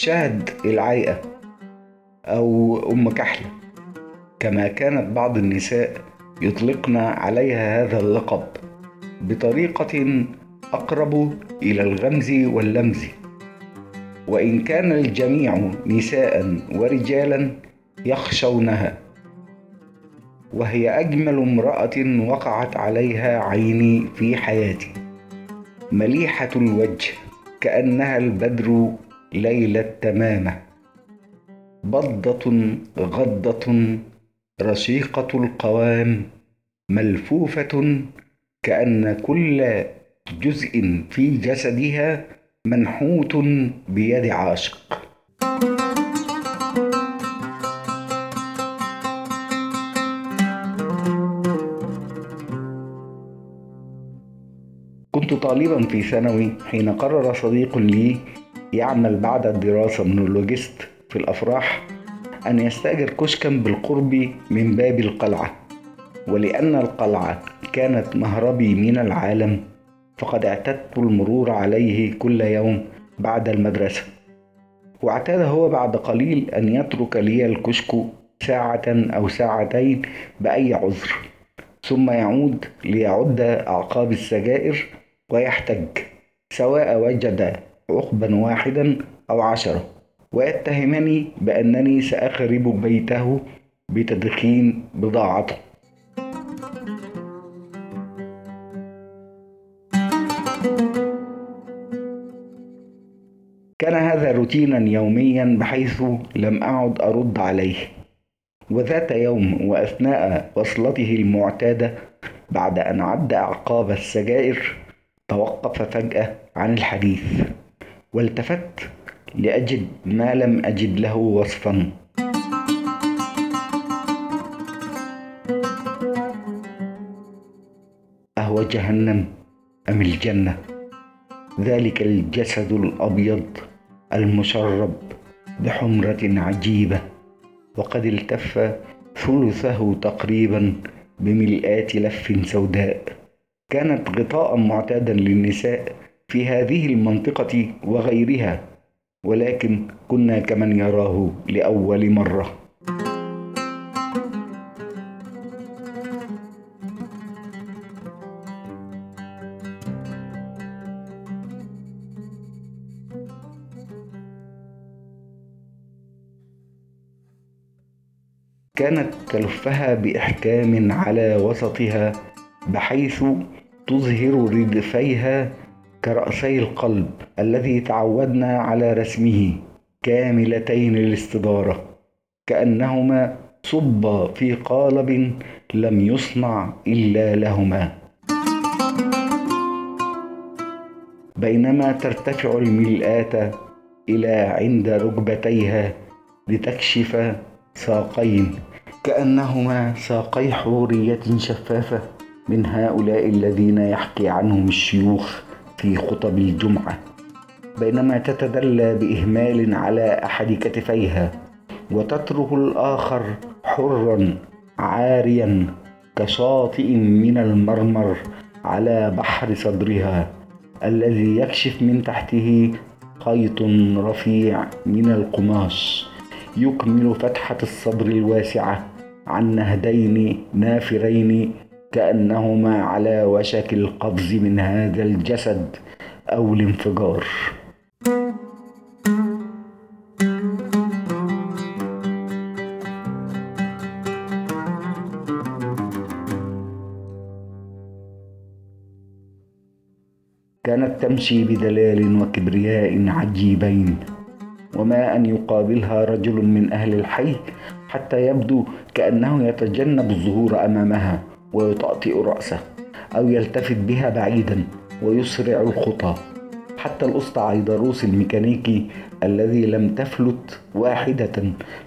شهد العيقة أو أم كحلة كما كانت بعض النساء يطلقن عليها هذا اللقب بطريقة أقرب إلى الغمز واللمز. وإن كان الجميع نساء ورجالا يخشونها وهي أجمل امرأة وقعت عليها عيني في حياتي. مليحة الوجه كأنها البدر ليلة تمامة. بضة غضة رشيقة القوام. ملفوفة كأن كل جزء في جسدها منحوت بيد عاشق. كنت طالبا في ثانوي حين قرر صديق لي يعمل بعد الدراسة مونولوجيست في الأفراح أن يستأجر كشكا بالقرب من باب القلعة ولأن القلعة كانت مهربي من العالم فقد اعتدت المرور عليه كل يوم بعد المدرسة. واعتاد هو بعد قليل أن يترك لي الكشك ساعة أو ساعتين بأي عذر ثم يعود ليعد أعقاب السجائر ويحتج سواء وجد عقبا واحدا أو عشرة ويتهمني بأنني سأخرب بيته بتدخين بضاعته. روتينا يوميا بحيث لم أعد أرد عليه. وذات يوم وأثناء وصلته المعتادة بعد أن عد أعقاب السجائر توقف فجأة عن الحديث والتفت لأجد ما لم أجد له وصفا. أهو جهنم أم الجنة؟ ذلك الجسد الأبيض. المشرب بحمرة عجيبة وقد التف ثلثه تقريبا بملئات لف سوداء. كانت غطاء معتادا للنساء في هذه المنطقة وغيرها ولكن كنا كمن يراه لأول مرة. كانت تلفها بإحكام على وسطها بحيث تظهر ردفيها كرأسي القلب الذي تعودنا على رسمه كاملتين الاستداره كأنهما صبا في قالب لم يصنع إلا لهما. بينما ترتفع الملاه إلى عند ركبتيها لتكشف ساقين. كأنهما ساقي حورية شفافة من هؤلاء الذين يحكي عنهم الشيوخ في خطب الجمعة. بينما تتدلى بإهمال على أحد كتفيها وتترك الآخر حرا عاريا كشاطئ من المرمر على بحر صدرها الذي يكشف من تحته خيط رفيع من القماش يكمل فتحة الصدر الواسعة. عن نهدين نافرين كأنهما على وشك القفز من هذا الجسد أو الانفجار. كانت تمشي بدلال وكبرياء عجيبين. وما أن يقابلها رجل من أهل الحي حتى يبدو كأنه يتجنب الظهور أمامها ويطأطئ رأسه أو يلتفت بها بعيدا ويسرع الخطى. حتى الأسطى عيدروس الميكانيكي الذي لم تفلت واحدة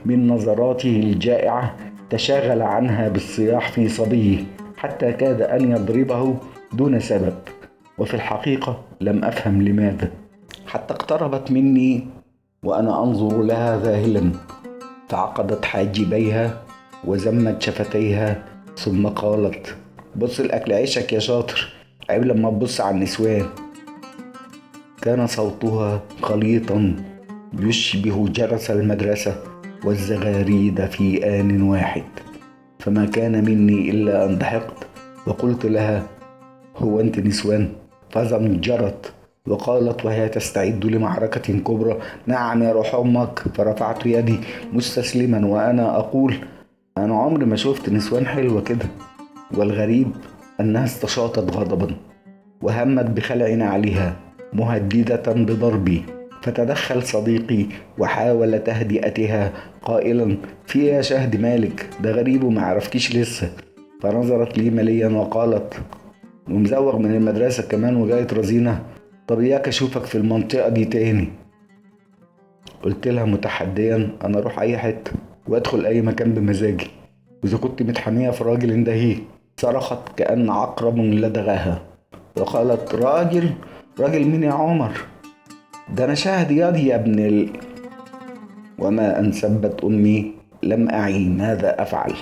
من نظراته الجائعة تشاغل عنها بالصياح في صبيه حتى كاد أن يضربه دون سبب. وفي الحقيقة لم أفهم لماذا. حتى اقتربت مني وأنا أنظر لها ذاهلا. فعقدت حاجبيها وزمت شفتيها ثم قالت بص الأكل عيشك يا شاطر عيب لما تبص على النسوان. كان صوتها خليطا يشبه جرس المدرسة والزغاريد في آن واحد. فما كان مني إلا أن ضحكت وقلت لها هو أنت نسوان؟ فزمجرت وقالت وهي تستعد لمعركة كبرى. نعم يا روح أمك فرفعت يدي مستسلما وأنا أقول أنا عمري ما شفت نسوان حلوة كده. والغريب أنها استشاطت غضبا وهمت بخلع عليها مهددة بضربي. فتدخل صديقي وحاول تهدئتها قائلا في يا شهد مالك ده غريب وما عرفكيش لسه. فنظرت لي مليا وقالت ومزوغ من المدرسة كمان وجاي رزينة. طب إياك أشوفك في المنطقة دي تاني. قلت لها متحديا أنا أروح أي حتة وأدخل أي مكان بمزاجي. وإذا كنت متحمية في راجل اندهيه صرخت كأن عقرب لدغاها وقالت راجل راجل مين يا عمر؟ ده أنا شاهد ياضي يا ابن ال... وما أن سبت أمي لم أعي ماذا أفعل.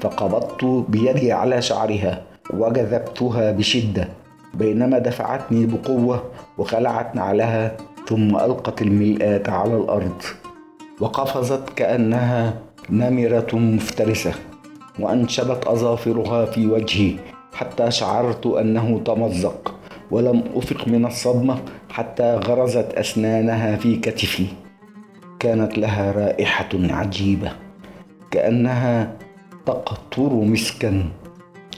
فقبضت بيدي على شعرها وجذبتها بشدة. بينما دفعتني بقوة وخلعت نعلها ثم ألقت الملآت على الأرض. وقفزت كأنها نمرة مفترسة وأنشبت أظافرها في وجهي حتى شعرت أنه تمزق ولم أفق من الصدمة حتى غرزت أسنانها في كتفي. كانت لها رائحة عجيبة كأنها تقطر مسكا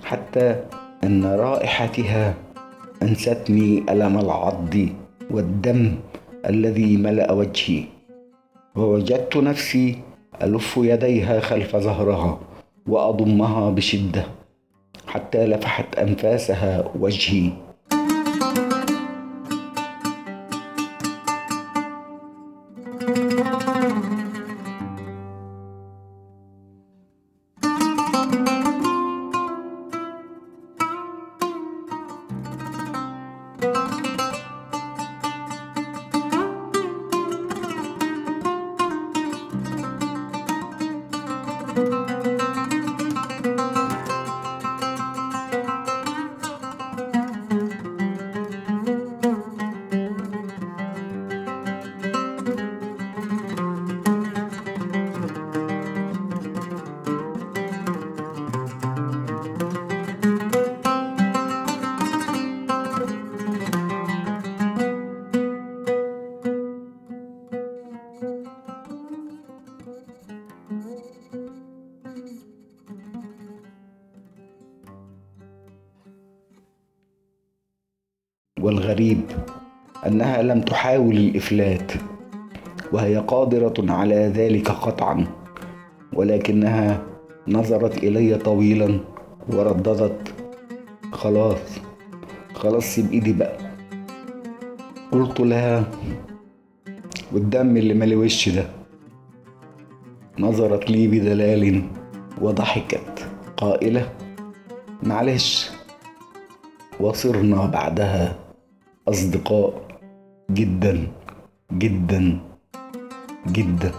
حتى أن رائحتها أنستني ألم العض والدم الذي ملأ وجهي. ووجدت نفسي ألف يديها خلف ظهرها وأضمها بشدة حتى لفحت أنفاسها وجهي. والغريب أنها لم تحاول الإفلات وهي قادرة على ذلك قطعا ولكنها نظرت إلي طويلا ورددت. خلاص خلاص سيب إيدي بقى. قلت لها والدم اللي مالي وشي ده؟ نظرت لي بدلال وضحكت. قائلة معلش. وصرنا بعدها. أصدقاء جدا جدا جدا.